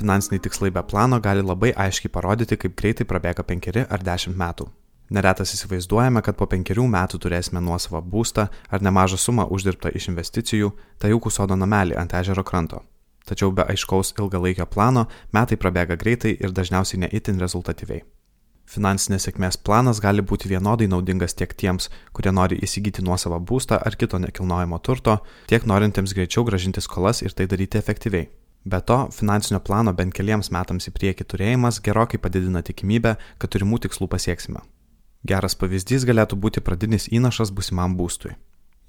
Finansiniai tikslai be plano gali labai aiškiai parodyti, kaip greitai prabėga penkeri ar dešimt metų. Neretas įsivaizduojame, kad po penkerių metų turėsime nuosavą būstą ar nemažą sumą uždirbtą iš investicijų, tai jaukų sodo namelį ant ežero kranto. Tačiau be aiškaus ilgalaikio plano metai prabėga greitai ir dažniausiai neįtin rezultatyviai. Finansinės sėkmės planas gali būti vienodai naudingas tiek tiems, kurie nori įsigyti nuosavą būstą ar kito nekilnojamo turto, tiek norintiems greičiau gražinti skolas ir tai daryti efektyviai. Be to, finansinio plano bent keliems metams į priekį turėjimas gerokai padidina tikimybę, kad turimų tikslų pasieksime. Geras pavyzdys galėtų būti pradinis įnašas būsimam būstui.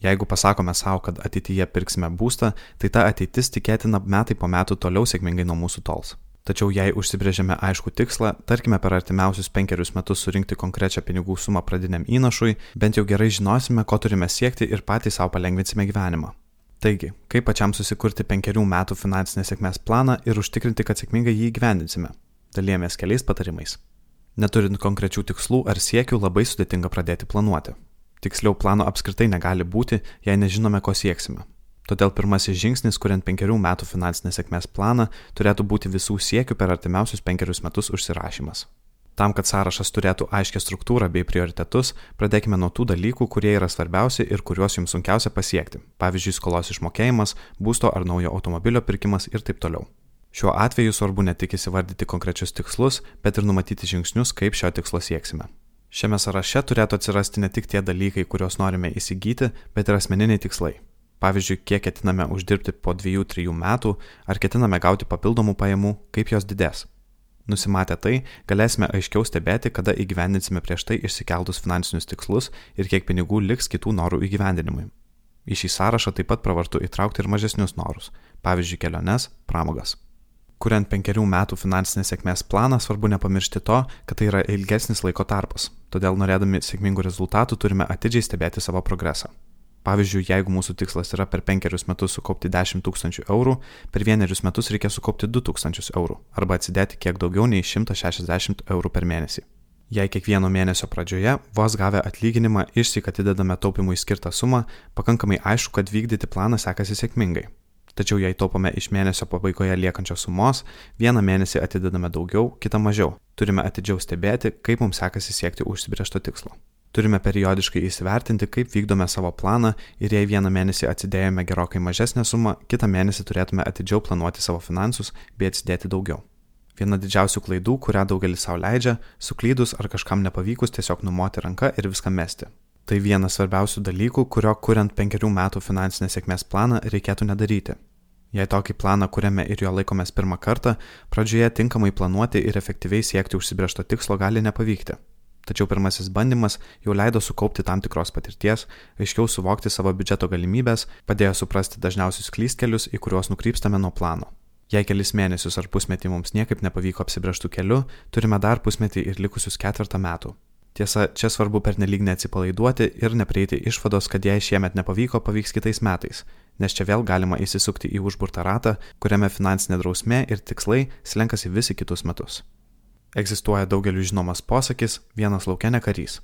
Jeigu pasakome savo, kad ateityje pirksime būstą, tai ta ateitis tikėtina metai po metų toliau sėkmingai nuo mūsų tols. Tačiau jei užsibrėžiame aišku tikslą, tarkime per artimiausius penkerius metus surinkti konkrečią pinigų sumą pradiniam įnašui, bent jau gerai žinosime, ko turime siekti ir patys savo palengvinsime gyvenimą. Taigi, kaip pačiam susikurti penkerių metų finansinės sėkmės planą ir užtikrinti, kad sėkmingai jį įgyvendinsime? Dalėmės keliais patarimais. Neturint konkrečių tikslų ar siekių, labai sudėtinga pradėti planuoti. Tiksliau, plano apskritai negali būti, jei nežinome, ko sieksime. Todėl pirmasis žingsnis, kuriant penkerių metų finansinės sėkmės planą, turėtų būti visų siekių per artimiausius penkerius metus užsirašymas. Tam, kad sąrašas turėtų aiškę struktūrą bei prioritetus, pradėkime nuo tų dalykų, kurie yra svarbiausi ir kuriuos jums sunkiausia pasiekti. Pavyzdžiui, skolos išmokėjimas, būsto ar naujo automobilio pirkimas ir taip toliau. Šiuo atveju svarbu ne tik įsivardyti konkrečius tikslus, bet ir numatyti žingsnius, kaip šio tikslo sieksime. Šiame sąraše turėtų atsirasti ne tik tie dalykai, kuriuos norime įsigyti, bet ir asmeniniai tikslai. Pavyzdžiui, kiek ketiname uždirbti po 2-3 metų, ar ketiname gauti papildomų pajamų, kaip jos didės. Nusimatę tai, galėsime aiškiau stebėti, kada įgyvendinsime prieš tai išsikeltus finansinius tikslus ir kiek pinigų liks kitų norų įgyvendinimui. Į šį sąrašą taip pat pravartu įtraukti ir mažesnius norus, pavyzdžiui, keliones, pramogas. Kuriant penkerių metų finansinės sėkmės planą, svarbu nepamiršti to, kad tai yra ilgesnis laiko tarpas, todėl norėdami sėkmingų rezultatų turime atidžiai stebėti savo progresą. Pavyzdžiui, jeigu mūsų tikslas yra per penkerius metus sukaupti 10 tūkstančių eurų, per vienerius metus reikia sukaupti 2 tūkstančius eurų arba atsidėti kiek daugiau nei 160 eurų per mėnesį. Jei kiekvieno mėnesio pradžioje, vos gavę atlyginimą, išsik atidedame taupimui skirtą sumą, pakankamai aišku, kad vykdyti planą sekasi sėkmingai. Tačiau jei taupome iš mėnesio pabaigoje liekančios sumos, vieną mėnesį atidedame daugiau, kitą mažiau. Turime atidžiau stebėti, kaip mums sekasi siekti užsibriešto tikslo. Turime periodiškai įsivertinti, kaip vykdome savo planą ir jei vieną mėnesį atsidėjome gerokai mažesnę sumą, kitą mėnesį turėtume atidžiau planuoti savo finansus bei atsidėti daugiau. Viena didžiausių klaidų, kurią daugelis savo leidžia, suklydus ar kažkam nepavykus tiesiog numoti ranką ir viską mesti. Tai vienas svarbiausių dalykų, kurio kuriant penkerių metų finansinės sėkmės planą reikėtų nedaryti. Jei tokį planą kuriame ir jo laikomės pirmą kartą, pradžioje tinkamai planuoti ir efektyviai siekti užsibriešto tikslo gali nepavykti. Tačiau pirmasis bandymas jau leido sukaupti tam tikros patirties, aiškiau suvokti savo biudžeto galimybės, padėjo suprasti dažniausius klystkelius, į kuriuos nukrypstame nuo plano. Jei kelis mėnesius ar pusmetį mums niekaip nepavyko apsibrieštų keliu, turime dar pusmetį ir likusius ketvirtą metų. Tiesa, čia svarbu pernelyg neatsipalaiduoti ir neprieiti išvados, kad jei šiemet nepavyko, pavyks kitais metais, nes čia vėl galima įsisukti į užburtą ratą, kuriame finansinė drausmė ir tikslai slenkasi visi kitus metus. Egzistuoja daugeliu žinomas posakis - vienas laukia ne karys.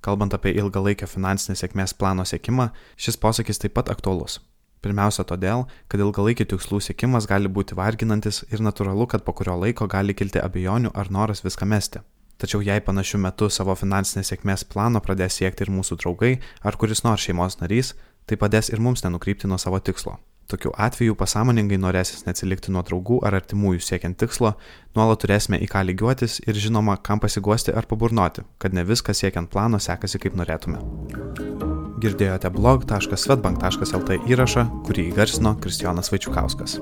Kalbant apie ilgalaikę finansinės sėkmės plano sėkimą, šis posakis taip pat aktuolus. Pirmiausia todėl, kad ilgalaikių tikslų sėkimas gali būti varginantis ir natūralu, kad po kurio laiko gali kilti abejonių ar noras viską mesti. Tačiau jei panašiu metu savo finansinės sėkmės plano pradės siekti ir mūsų draugai ar kuris nors šeimos narys, tai padės ir mums nenukrypti nuo savo tikslo. Tokiu atveju pasąmoningai norėsis neatsilikti nuo draugų ar artimųjų siekiant tikslo, nuolat turėsime į ką lygiuotis ir žinoma, kam pasiguosti ar paburnoti, kad ne viskas siekiant plano sekasi kaip norėtume. Girdėjote blog.svetbank.lt įrašą, kurį įgarsino Kristijonas Vaičiukauskas.